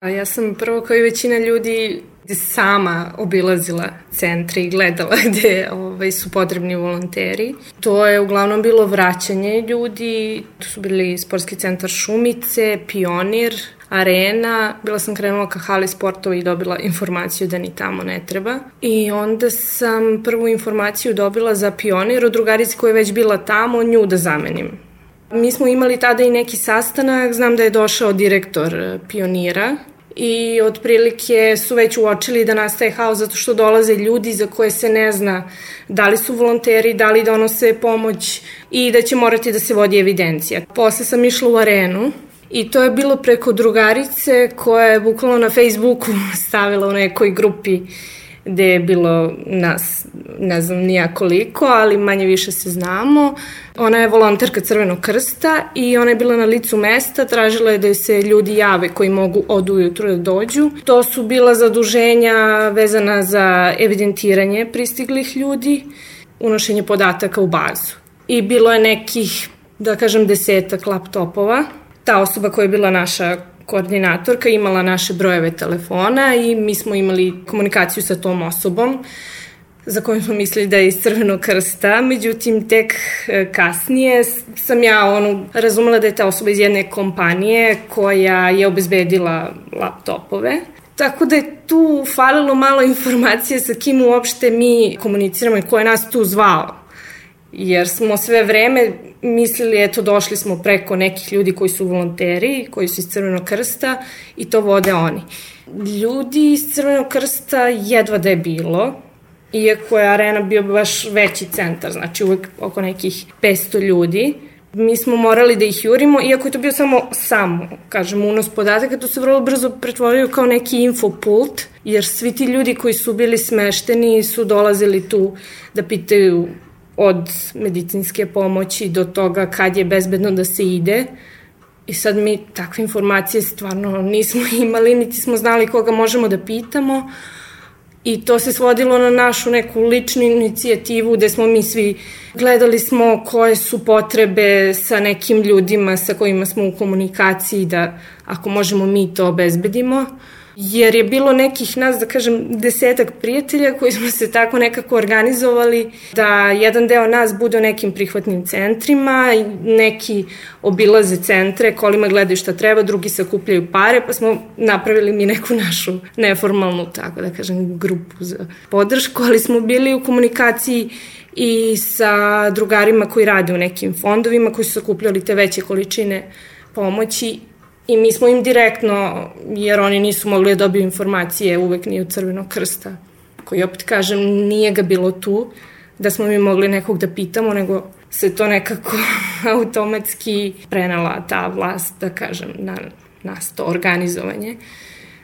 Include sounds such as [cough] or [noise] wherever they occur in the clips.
A ja sam prvo kao i većina ljudi sama obilazila centre i gledala [laughs] gde ovaj, su potrebni volonteri. To je uglavnom bilo vraćanje ljudi, to su bili sportski centar Šumice, Pionir, arena, bila sam krenula ka hali sportova i dobila informaciju da ni tamo ne treba. I onda sam prvu informaciju dobila za pionir od drugarice koja je već bila tamo, nju da zamenim. Mi smo imali tada i neki sastanak, znam da je došao direktor pionira i otprilike su već uočili da nastaje haos zato što dolaze ljudi za koje se ne zna da li su volonteri, da li donose pomoć i da će morati da se vodi evidencija. Posle sam išla u arenu I to je bilo preko drugarice koja je bukvalno na Facebooku [laughs] stavila u nekoj grupi gde je bilo nas, ne znam nija koliko, ali manje više se znamo. Ona je volonterka Crvenog krsta i ona je bila na licu mesta, tražila je da se ljudi jave koji mogu od ujutru da dođu. To su bila zaduženja vezana za evidentiranje pristiglih ljudi, unošenje podataka u bazu. I bilo je nekih, da kažem, desetak laptopova ta osoba koja je bila naša koordinatorka imala naše brojeve telefona i mi smo imali komunikaciju sa tom osobom za koju smo mislili da je iz Crvenog krsta, međutim tek e, kasnije sam ja ono, razumela da je ta osoba iz jedne kompanije koja je obezbedila laptopove. Tako da je tu falilo malo informacije sa kim uopšte mi komuniciramo i ko je nas tu zvao jer smo sve vreme mislili, eto, došli smo preko nekih ljudi koji su volonteri, koji su iz Crvenog krsta i to vode oni. Ljudi iz Crvenog krsta jedva da je bilo, iako je arena bio baš veći centar, znači uvek oko nekih 500 ljudi, mi smo morali da ih jurimo, iako je to bio samo samo, kažem, unos podataka, to se vrlo brzo pretvorio kao neki infopult, jer svi ti ljudi koji su bili smešteni su dolazili tu da pitaju od medicinske pomoći do toga kad je bezbedno da se ide. I sad mi takve informacije stvarno nismo [laughs] imali, niti smo znali koga možemo da pitamo. I to se svodilo na našu neku ličnu inicijativu gde smo mi svi gledali smo koje su potrebe sa nekim ljudima sa kojima smo u komunikaciji da ako možemo mi to obezbedimo jer je bilo nekih nas, da kažem, desetak prijatelja koji smo se tako nekako organizovali da jedan deo nas bude u nekim prihvatnim centrima, neki obilaze centre, kolima gledaju šta treba, drugi sakupljaju pare, pa smo napravili mi neku našu neformalnu, tako da kažem, grupu za podršku, ali smo bili u komunikaciji i sa drugarima koji rade u nekim fondovima, koji su sakupljali te veće količine pomoći I mi smo im direktno, jer oni nisu mogli da dobiju informacije uvek ni od Crvenog krsta, koji opet kažem nije ga bilo tu, da smo mi mogli nekog da pitamo, nego se to nekako [laughs] automatski prenala ta vlast, da kažem, na nas to organizovanje.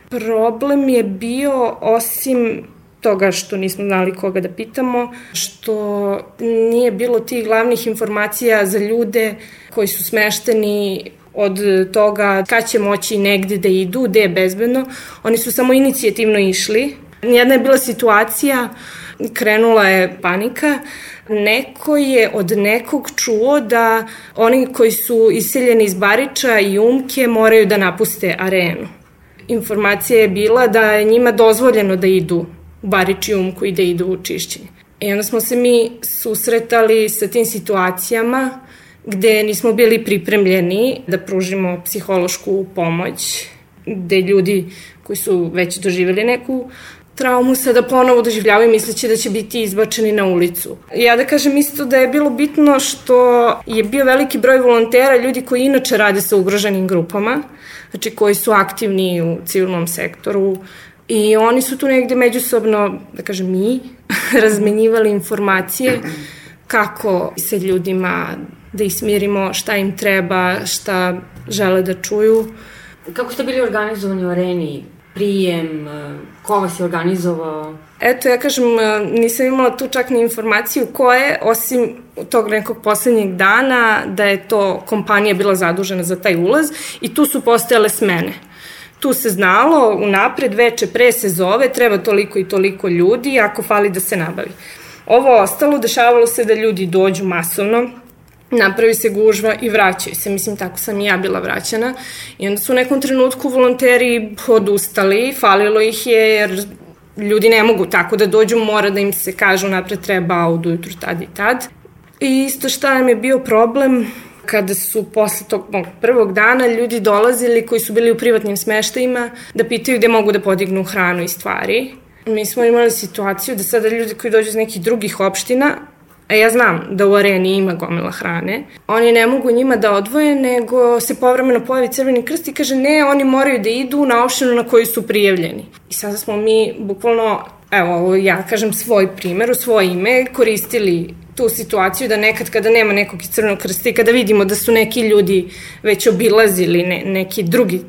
Problem je bio, osim toga što nismo znali koga da pitamo, što nije bilo tih glavnih informacija za ljude koji su smešteni od toga kad će moći negde da idu, gde je bezbedno. Oni su samo inicijativno išli. Jedna je bila situacija, krenula je panika, neko je od nekog čuo da oni koji su iseljeni iz Bariča i Umke moraju da napuste arenu. Informacija je bila da je njima dozvoljeno da idu u Barič i Umku i da idu u čišćenje. I onda smo se mi susretali sa tim situacijama gde nismo bili pripremljeni da pružimo psihološku pomoć, gde ljudi koji su već doživjeli neku traumu sada ponovo doživljavaju misleći da će biti izbačeni na ulicu. Ja da kažem isto da je bilo bitno što je bio veliki broj volontera, ljudi koji inače rade sa ugroženim grupama, znači koji su aktivni u civilnom sektoru, I oni su tu negde međusobno, da kažem mi, [laughs] razmenjivali informacije kako se ljudima da ih smirimo šta im treba, šta žele da čuju. Kako ste bili organizovani u areni? Prijem? Ko vas je organizovao? Eto, ja kažem, nisam imala tu čak ni informaciju ko je, osim tog nekog poslednjeg dana, da je to kompanija bila zadužena za taj ulaz i tu su postojale smene. Tu se znalo, unapred, veče pre se zove, treba toliko i toliko ljudi, ako fali da se nabavi. Ovo ostalo, dešavalo se da ljudi dođu masovno, napravi se gužva i vraćaju se. Mislim, tako sam i ja bila vraćana. I onda su u nekom trenutku volonteri odustali, falilo ih je jer ljudi ne mogu tako da dođu, mora da im se kažu napred treba auto ujutru tad i tad. I isto šta nam je bio problem, kada su posle tog prvog dana ljudi dolazili koji su bili u privatnim smeštajima da pitaju gde mogu da podignu hranu i stvari. Mi smo imali situaciju da sada ljudi koji dođu iz nekih drugih opština a ja znam da u areni ima gomila hrane, oni ne mogu njima da odvoje, nego se povremeno pojavi Crveni krst i kaže ne, oni moraju da idu na opštinu na koju su prijavljeni. I sada smo mi bukvalno, evo, ja kažem svoj primer, u svoje ime, koristili tu situaciju da nekad kada nema nekog iz Crvenog krsta i kada vidimo da su neki ljudi već obilazili ne, neki drugi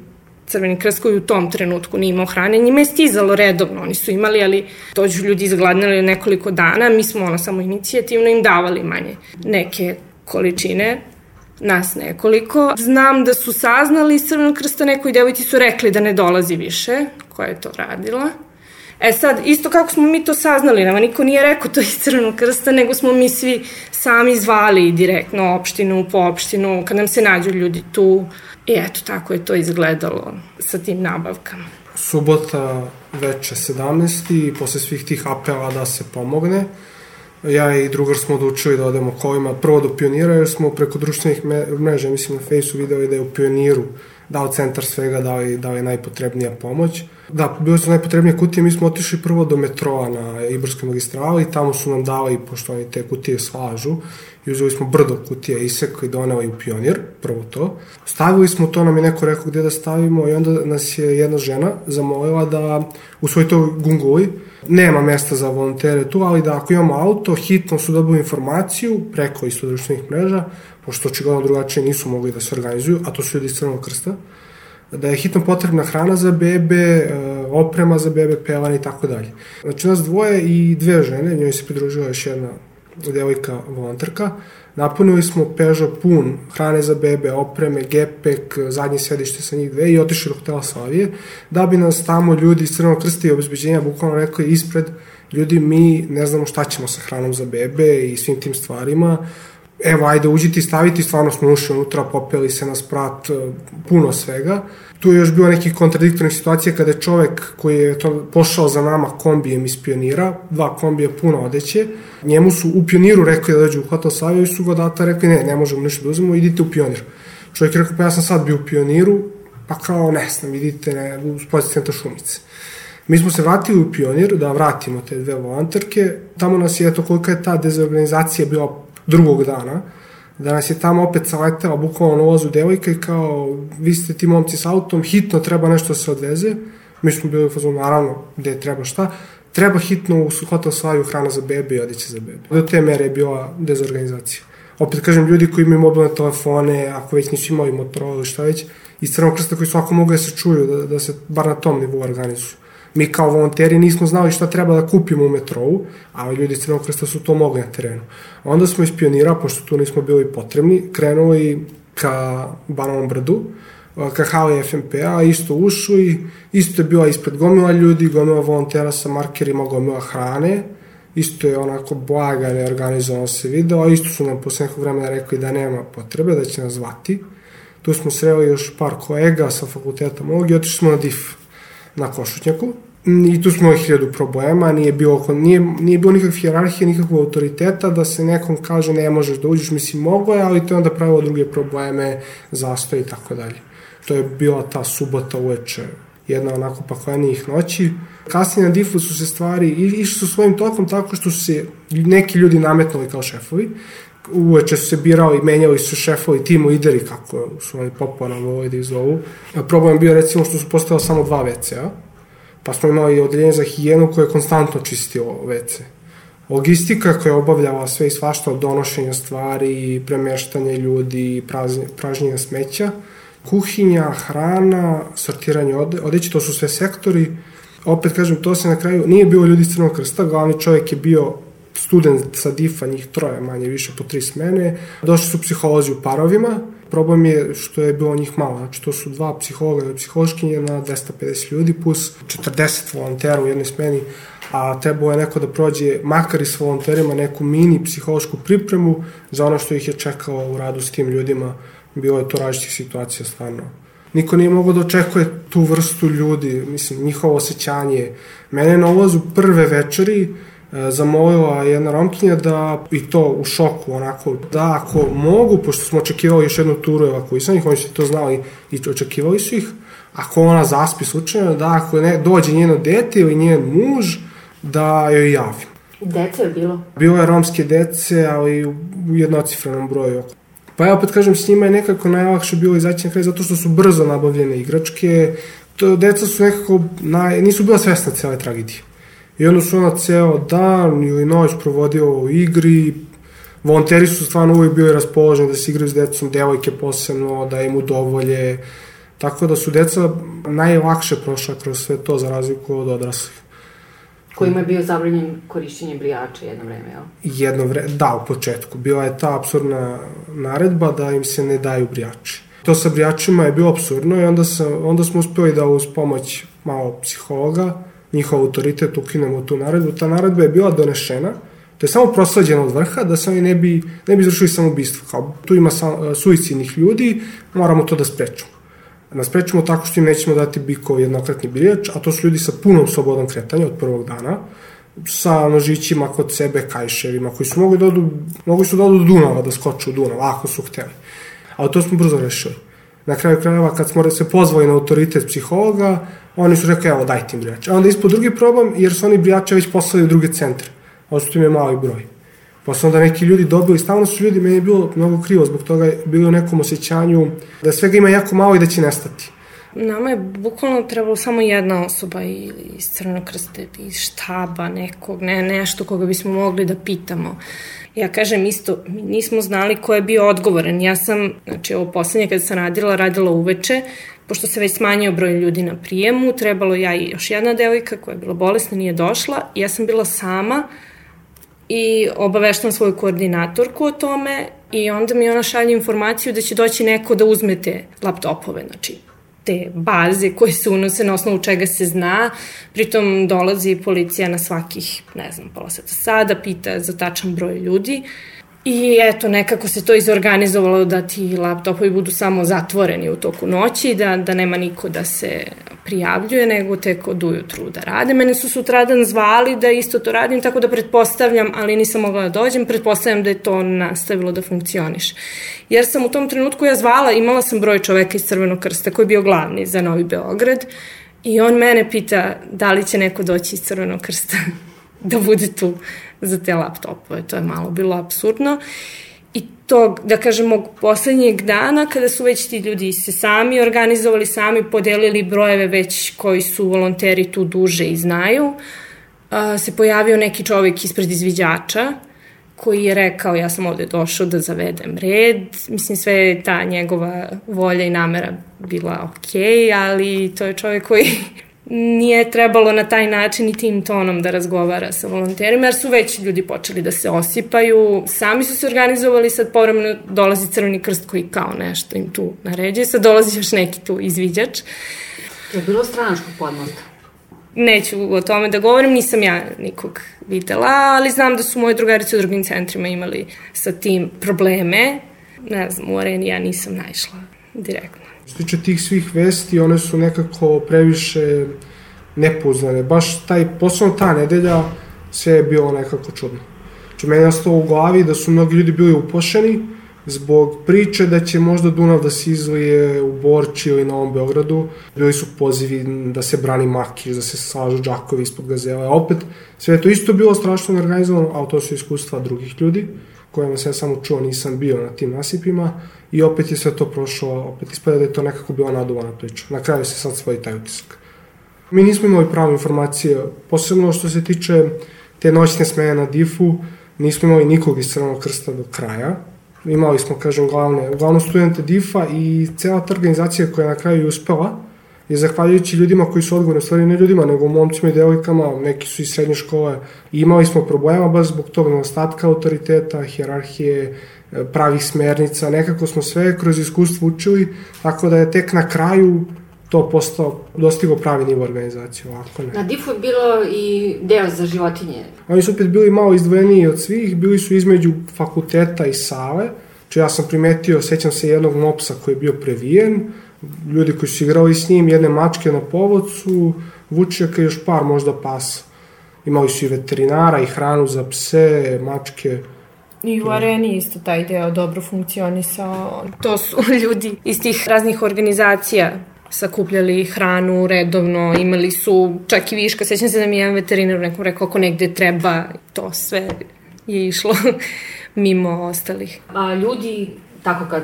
Crveni krst koji u tom trenutku nije imao hrane, njima je stizalo redovno, oni su imali, ali dođu ljudi izgladnili nekoliko dana, mi smo ono samo inicijativno im davali manje neke količine, nas nekoliko. Znam da su saznali iz Crvenog krsta, nekoj devojci su rekli da ne dolazi više, koja je to radila. E sad, isto kako smo mi to saznali, nama niko nije rekao to iz Crvenog krsta, nego smo mi svi sami zvali direktno opštinu po opštinu, kad nam se nađu ljudi tu. I eto, tako je to izgledalo sa tim nabavkama. Subota veče 17. i posle svih tih apela da se pomogne, ja i drugar smo odlučili da odemo kolima prvo do pionira, jer smo preko društvenih mreža, mislim na Fejsu videli da je u pioniru dao centar svega, dao je, dao je najpotrebnija pomoć. Da, bilo su najpotrebnije kutije, mi smo otišli prvo do metroa na Ibarskoj magistrali, tamo su nam dali, pošto oni te kutije slažu, i uzeli smo brdo kutija iseka i doneli u pionir, prvo to. Stavili smo to, nam je neko rekao gde da stavimo i onda nas je jedna žena zamolila da u svoj to gunguli, nema mesta za volontere tu, ali da ako imamo auto, hitno su dobili informaciju preko isto društvenih mreža, pošto očigledno drugačije nisu mogli da se organizuju, a to su ljudi iz Crvenog krsta, da je hitno potrebna hrana za bebe, e, oprema za bebe, pelan i tako dalje. Znači nas dvoje i dve žene, njoj se pridružila još jedna devojka volonterka, napunili smo Peugeot pun hrane za bebe, opreme, gepek, zadnje sedište sa njih dve i otišli do hotela Slavije, da bi nas tamo ljudi iz Crvenog krsta i obezbeđenja bukvalno rekli ispred ljudi mi ne znamo šta ćemo sa hranom za bebe i svim tim stvarima, evo, ajde, uđite i staviti, stvarno smo ušli unutra, popeli se na sprat, e, puno svega. Tu je još bilo nekih kontradiktornih situacija kada je čovek koji je to pošao za nama kombijem iz pionira, dva kombija puno odeće, njemu su u pioniru rekli da dođu u hotel Savio i su ga data rekli ne, ne možemo ništa da uzmemo, idite u pionir. Čovjek je rekao, pa ja sam sad bio u pioniru, pa kao ne znam, idite ne, u spojci centra Šumice. Mi smo se vratili u pionir da vratimo te dve volanterke, tamo nas je, eto kolika je ta dezorganizacija bila drugog dana, da nas je tamo opet saletela bukvalno na ulazu devojka i kao, vi ste ti momci s autom, hitno treba nešto da se odveze. Mi smo bili u fazonu, naravno, gde treba šta. Treba hitno u hotel Slaviju hrana za bebe i odeće za bebe. Do te mere je bila dezorganizacija. Opet kažem, ljudi koji imaju mobilne telefone, ako već nisu imali Motorola ili šta već, iz Crvenog krsta koji svako mogu da se čuju, da, da se bar na tom nivou organizuju. Mi kao volonteri nismo znali šta treba da kupimo u metrovu, a ljudi iz Crvenog krsta su to mogli na terenu. Onda smo iz pionira, pošto tu nismo bili potrebni, krenuli ka Banovom brdu, ka hali FMP-a, isto ušli, isto je bila ispred gomila ljudi, gomila volontera sa markerima, gomila hrane, isto je onako blaga neorganizovano se video, a isto su nam posle nekog vremena rekli da nema potrebe, da će nas zvati. Tu smo sreli još par kolega sa fakulteta Mogi, otišli smo na DIF na Košutnjaku, i tu smo hiljadu problema, nije bilo, nije, nije bilo nikakve hjerarhije, nikakvog autoriteta, da se nekom kaže ne možeš da uđeš, mislim mogo je, ali to je onda pravilo druge probleme, zastoj i tako dalje. To je bila ta subota uveče, jedna onako paklenijih noći. Kasnije na Difu su se stvari, išli su svojim tokom tako što su se neki ljudi nametnuli kao šefovi, uveče su se birali, menjali su šefovi, timo lideri, kako su oni popularno volili da ih zovu. Problem bio recimo što su postavili samo dva WC-a, pa smo imali odeljenje za higijenu koje je konstantno čistilo WC. Logistika koja je obavljala sve i svašta od donošenja stvari, premeštanje ljudi, pražnjenja smeća, kuhinja, hrana, sortiranje ode, odeće, to su sve sektori. Opet kažem, to se na kraju, nije bilo ljudi iz Crnog krsta, glavni čovjek je bio student sa DIF-a, njih troje manje više po tri smene. Došli su psiholozi u parovima Problem je što je bilo njih malo, znači to su dva psihologa i psihološkinje na 250 ljudi plus 40 volontera u jednoj smeni, a trebalo je neko da prođe makar i s volonterima neku mini psihološku pripremu za ono što ih je čekalo u radu s tim ljudima. Bilo je to različitih situacija stvarno. Niko nije mogao da očekuje tu vrstu ljudi, mislim, njihovo osjećanje. Mene na ulazu prve večeri zamolila jedna romkinja da, i to u šoku, onako, da ako mogu, pošto smo očekivali još jednu turu evakuisanih, oni su to znali i očekivali su ih, ako ona zaspi slučajno, da ako ne, dođe njeno dete ili njen muž, da joj javim. Dece je bilo? Bilo je romske dece, ali u jednocifrenom broju. Pa ja opet kažem, s njima je nekako najlakše bilo izaći na kraj, zato što su brzo nabavljene igračke, to, deca su nekako, naj, nisu bila svesna cele tragedije. I onda su ona ceo dan ili noć provodio u igri, volonteri su stvarno uvijek bili raspoloženi da se igraju s decom, devojke posebno, da im udovolje, tako da su deca najlakše prošla kroz sve to za razliku od odraslih. Kojima je bio zabranjen korišćenje brijača jedno vreme, jel? Jedno vreme, da, u početku. Bila je ta absurdna naredba da im se ne daju brijači. To sa brijačima je bilo absurdno i onda, sam, onda smo uspeli da uz pomoć malo psihologa njihov autoritet ukinemo tu naredbu. Ta naredba je bila donešena, to je samo prosleđeno od vrha, da se oni ne bi, ne bi izvršili samoubistvo. Kao, tu ima sam, suicidnih ljudi, moramo to da sprečemo. Da sprečemo tako što im nećemo dati bikov jednokratni bilječ, a to su ljudi sa punom slobodom kretanja od prvog dana, sa nožićima kod sebe, kajševima, koji su mogli da odu, mogli su da odu do Dunava, da skoču u Dunav, ako su hteli. Ali to smo brzo rešili. Na kraju krajeva, kad smo se pozvali na autoritet psihologa, oni su rekli, evo, dajte im brijače. A onda ispod drugi problem, jer su oni brijače već poslali u druge centre. Im je mali broj. Pa su onda neki ljudi dobili, stavno su ljudi, meni je bilo mnogo krivo, zbog toga bili u nekom osjećanju da svega ima jako malo i da će nestati. Nama je bukvalno trebalo samo jedna osoba iz Crvenog krsta, iz štaba nekog, ne, nešto koga bismo mogli da pitamo. Ja kažem isto, mi nismo znali ko je bio odgovoran. Ja sam, znači ovo poslednje kada sam radila, radila uveče, pošto se već smanjio broj ljudi na prijemu, trebalo ja i još jedna devojka koja je bila bolesna, nije došla. Ja sam bila sama i obaveštam svoju koordinatorku o tome i onda mi ona šalje informaciju da će doći neko da uzmete laptopove, znači te baze koje se unose na osnovu čega se zna, pritom dolazi policija na svakih, ne znam, pola sata sada, pita za tačan broj ljudi, I eto, nekako se to izorganizovalo da ti laptopovi budu samo zatvoreni u toku noći, da, da nema niko da se prijavljuje, nego tek od ujutru da rade. Mene su sutradan zvali da isto to radim, tako da pretpostavljam, ali nisam mogla da dođem, pretpostavljam da je to nastavilo da funkcioniše. Jer sam u tom trenutku ja zvala, imala sam broj čoveka iz Crvenog krsta koji je bio glavni za Novi Beograd i on mene pita da li će neko doći iz Crvenog krsta [laughs] da bude tu za te laptopove. To je malo bilo absurdno. I tog, da kažemo, poslednjeg dana, kada su već ti ljudi se sami organizovali, sami podelili brojeve već koji su volonteri tu duže i znaju, se pojavio neki čovek ispred izviđača, koji je rekao ja sam ovde došao da zavedem red. Mislim, sve je ta njegova volja i namera bila okej, okay, ali to je čovek koji nije trebalo na taj način i tim tonom da razgovara sa volonterima, jer su već ljudi počeli da se osipaju, sami su se organizovali, sad povremeno dolazi Crveni krst koji kao nešto im tu naređuje, sad dolazi još neki tu izviđač. Je bilo stranačkog podmozga? Neću o tome da govorim, nisam ja nikog videla, ali znam da su moje drugarice u drugim centrima imali sa tim probleme. Ne znam, u areni ja nisam naišla direktno. Što tiče tih svih vesti, one su nekako previše nepouzdane. Baš taj, posebno ta nedelja, sve je bilo nekako čudno. Znači, meni je u glavi da su mnogi ljudi bili upošeni zbog priče da će možda Dunav da se izlije u Borči ili na ovom Beogradu. Bili su pozivi da se brani Makiš, da se slažu džakovi ispod gazela. Opet, sve to isto bilo strašno organizovano, ali to su iskustva drugih ljudi kojima sam ja samo čuo, nisam bio na tim nasipima i opet je sve to prošlo, opet ispada da je to nekako bila naduvana priča. Na kraju se sad svoji taj utisak. Mi nismo imali prave informacije, posebno što se tiče te noćne smeje na difu, nismo imali nikog iz Crvenog krsta do kraja. Imali smo, kažem, glavne, glavno studente DIF-a i cela ta organizacija koja je na kraju uspela, je zahvaljujući ljudima koji su odgovorni, stvari ne ljudima, nego momcima i devojkama, neki su iz srednje škole, i imali smo problema baš zbog tog nedostatka autoriteta, hjerarhije, e, pravih smernica, nekako smo sve kroz iskustvo učili, tako da je tek na kraju to postao, dostigo pravi nivo organizacije, ovako ne. Na DIF-u je bilo i deo za životinje. Oni su opet bili malo izdvojeniji od svih, bili su između fakulteta i sale, če ja sam primetio, sećam se jednog mopsa koji je bio previjen, ljudi koji su igrali s njim, jedne mačke na povodcu, vučjaka i još par možda pasa. Imali su i veterinara i hranu za pse, mačke, I u areni isto taj deo dobro funkcionisao. To su [laughs] ljudi iz tih raznih organizacija sakupljali hranu redovno, imali su čak i viška. Sećam se da mi je jedan veterinar nekom rekao ako negde treba, to sve je išlo [laughs] mimo ostalih. A ljudi, tako kad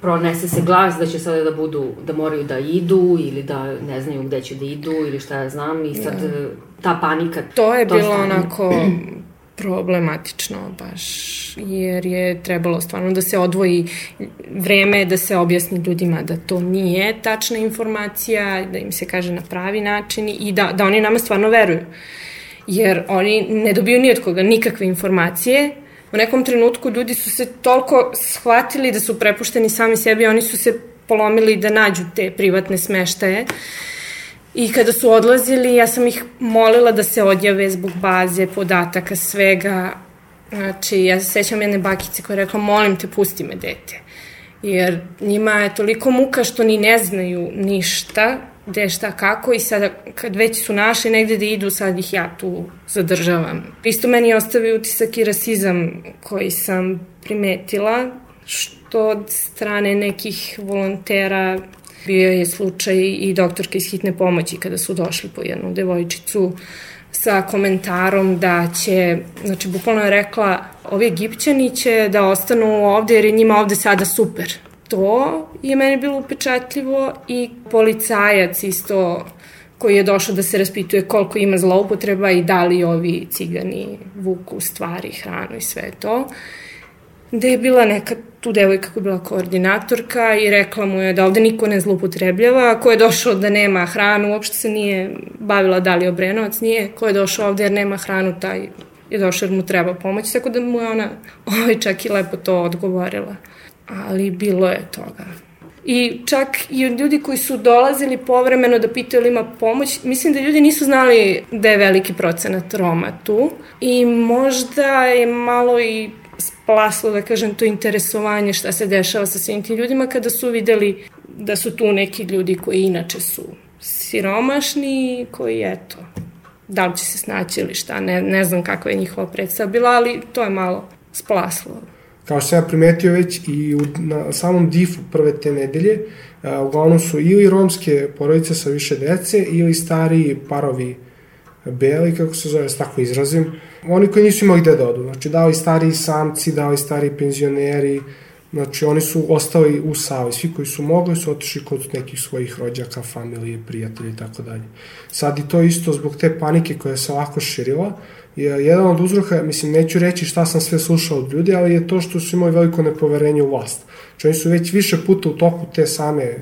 pronese se glas da će sada da budu, da moraju da idu ili da ne znaju gde će da idu ili šta ja znam i sad ja. ta panika. To je to bilo stane. onako problematično baš, jer je trebalo stvarno da se odvoji vreme da se objasni ljudima da to nije tačna informacija, da im se kaže na pravi način i da, da oni nama stvarno veruju. Jer oni ne dobiju ni od koga nikakve informacije, u nekom trenutku ljudi su se toliko shvatili da su prepušteni sami sebi, oni su se polomili da nađu te privatne smeštaje. I kada su odlazili, ja sam ih molila da se odjave zbog baze, podataka, svega. Znači, ja se sećam jedne bakice koja je rekla, molim te, pusti me, dete. Jer njima je toliko muka što ni ne znaju ništa, gde šta kako i sada kad već su našli negde da idu, sad ih ja tu zadržavam. Isto meni je ostavio utisak i rasizam koji sam primetila, što od strane nekih volontera bio je slučaj i doktorka iz hitne pomoći kada su došli po jednu devojčicu sa komentarom da će, znači bukvalno je rekla, ovi egipćani će da ostanu ovde jer je njima ovde sada super to je meni bilo upečatljivo i policajac isto koji je došao da se raspituje koliko ima zloupotreba i da li ovi cigani vuku stvari, hranu i sve to. Gde je bila neka tu devojka koja je bila koordinatorka i rekla mu je da ovde niko ne zloupotrebljava, ko je došao da nema hranu, uopšte se nije bavila da li Obrenovac, nije, ko je došao ovde jer nema hranu, taj je došao jer mu treba pomoć, tako da mu je ona [laughs] ovaj, čak i lepo to odgovorila ali bilo je toga. I čak i ljudi koji su dolazili povremeno da pitaju ili ima pomoć, mislim da ljudi nisu znali da je veliki procenat Roma tu i možda je malo i splaslo, da kažem, to interesovanje šta se dešava sa svim tim ljudima kada su videli da su tu neki ljudi koji inače su siromašni, koji eto, da li će se snaći ili šta, ne, ne znam kakva je njihova predstava bila, ali to je malo splaslo kao što sam ja primetio već i u, na samom difu prve te nedelje, a, uglavnom su ili romske porodice sa više dece ili stariji parovi beli, kako se zove, tako izrazim, oni koji nisu imali gde da odu, znači da li stariji samci, da li stariji penzioneri, Znači, oni su ostali u Savi. Svi koji su mogli su otišli kod nekih svojih rođaka, familije, prijatelja i tako dalje. Sad i to isto zbog te panike koja se ovako širila, jedan od uzroka, mislim, neću reći šta sam sve slušao od ljudi, ali je to što su imali veliko nepoverenje u vlast. Znači, oni su već više puta u toku te same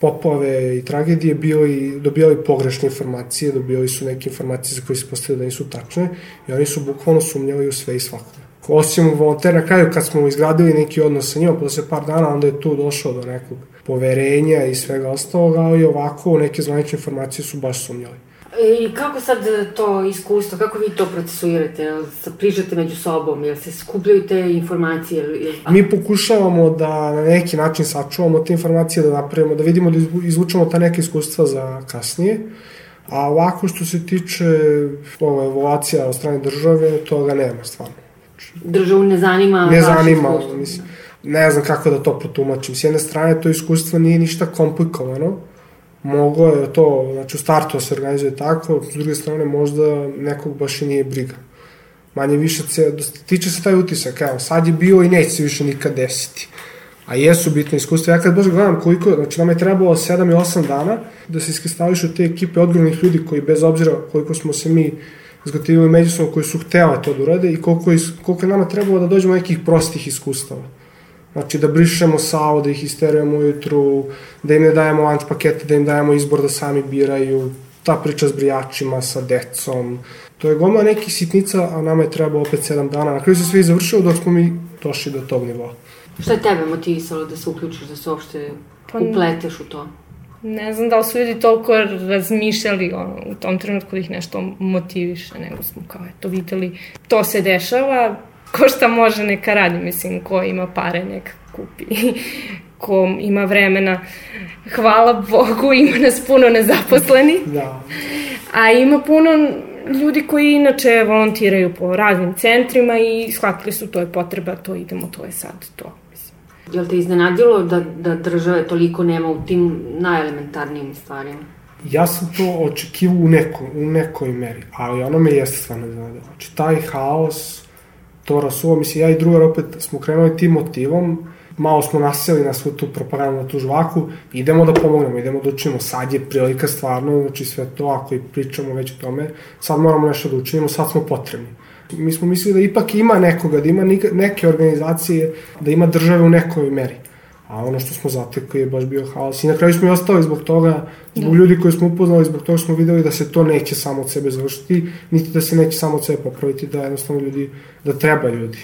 poplave i tragedije bili, dobijali pogrešne informacije, dobijali su neke informacije za koje se postavili da nisu tačne i oni su bukvalno sumnjali u sve i svako. Osim volonter na kraju kad smo izgradili neki odnos sa njima, posle par dana onda je tu došao do nekog poverenja i svega ostalog, ali ovako neke zvanične informacije su baš sumnjali. I kako sad to iskustvo, kako vi to procesuirate? Prižate među sobom, jel se skupljaju te informacije? Jel... Mi pokušavamo da na neki način sačuvamo te informacije, da napravimo, da vidimo da izvučemo ta neka iskustva za kasnije. A ovako što se tiče ovo, evoluacija od strane države, toga nema stvarno. Državu ne zanima Ne zanima, mislim. Ne znam kako da to protumačim. S jedne strane, to iskustvo nije ništa komplikovano, moglo je to, znači u startu da se organizuje tako, s druge strane možda nekog baš i nije briga. Manje više se, tiče se taj utisak, evo, sad je bio i neće se više nikad desiti. A jesu bitne iskustva. Ja kad baš gledam koliko, znači nam je trebalo 7 i 8 dana da se iskristavišu te ekipe odgovornih ljudi koji bez obzira koliko smo se mi zgotivili međusobno koji su htjela to da urade i koliko, koliko je nama trebalo da dođemo nekih prostih iskustava. Znači da brišemo sao, da ih isterujemo ujutru, da im ne dajemo lunch pakete, da im dajemo izbor da sami biraju, ta priča s brijačima, sa decom, to je goma nekih sitnica, a nama je trebalo opet sedam dana. Na kraju se sve i završilo dok smo mi došli do tog nivoa. Šta je tebe motivisalo da se uključiš, da se uopšte Pa- upleteš u to? Ne znam da li su ljudi toliko razmišljali ono, u tom trenutku da ih nešto motiviše, nego smo kao eto videli to se dešava, ko šta može neka radi, mislim, ko ima pare neka kupi, [laughs] ko ima vremena, hvala Bogu, ima nas puno nezaposleni, Da. a ima puno ljudi koji inače volontiraju po raznim centrima i shvatili su to je potreba, to idemo, to je sad to. Mislim. Jel te iznenadilo da, da države toliko nema u tim najelementarnijim stvarima? Ja sam to očekivao u, neko, u nekoj meri, ali ono me jeste stvarno iznenadilo. Znači, taj haos, to rasuo, mislim, ja i drugar opet smo krenuli tim motivom, malo smo naseli na svu tu propagandu, na tu žvaku, idemo da pomognemo, idemo da učinimo, sad je prilika stvarno, znači sve to, ako i pričamo već o tome, sad moramo nešto da učinimo, sad smo potrebni. Mi smo mislili da ipak ima nekoga, da ima neke organizacije, da ima države u nekoj meri. A ono što smo zatekli je baš bio haos. I na kraju smo i ostali zbog toga, zbog ljudi koji smo upoznali, zbog toga smo videli da se to neće samo od sebe završiti, niti da se neće samo od sebe popraviti, da jednostavno ljudi, da treba ljudi.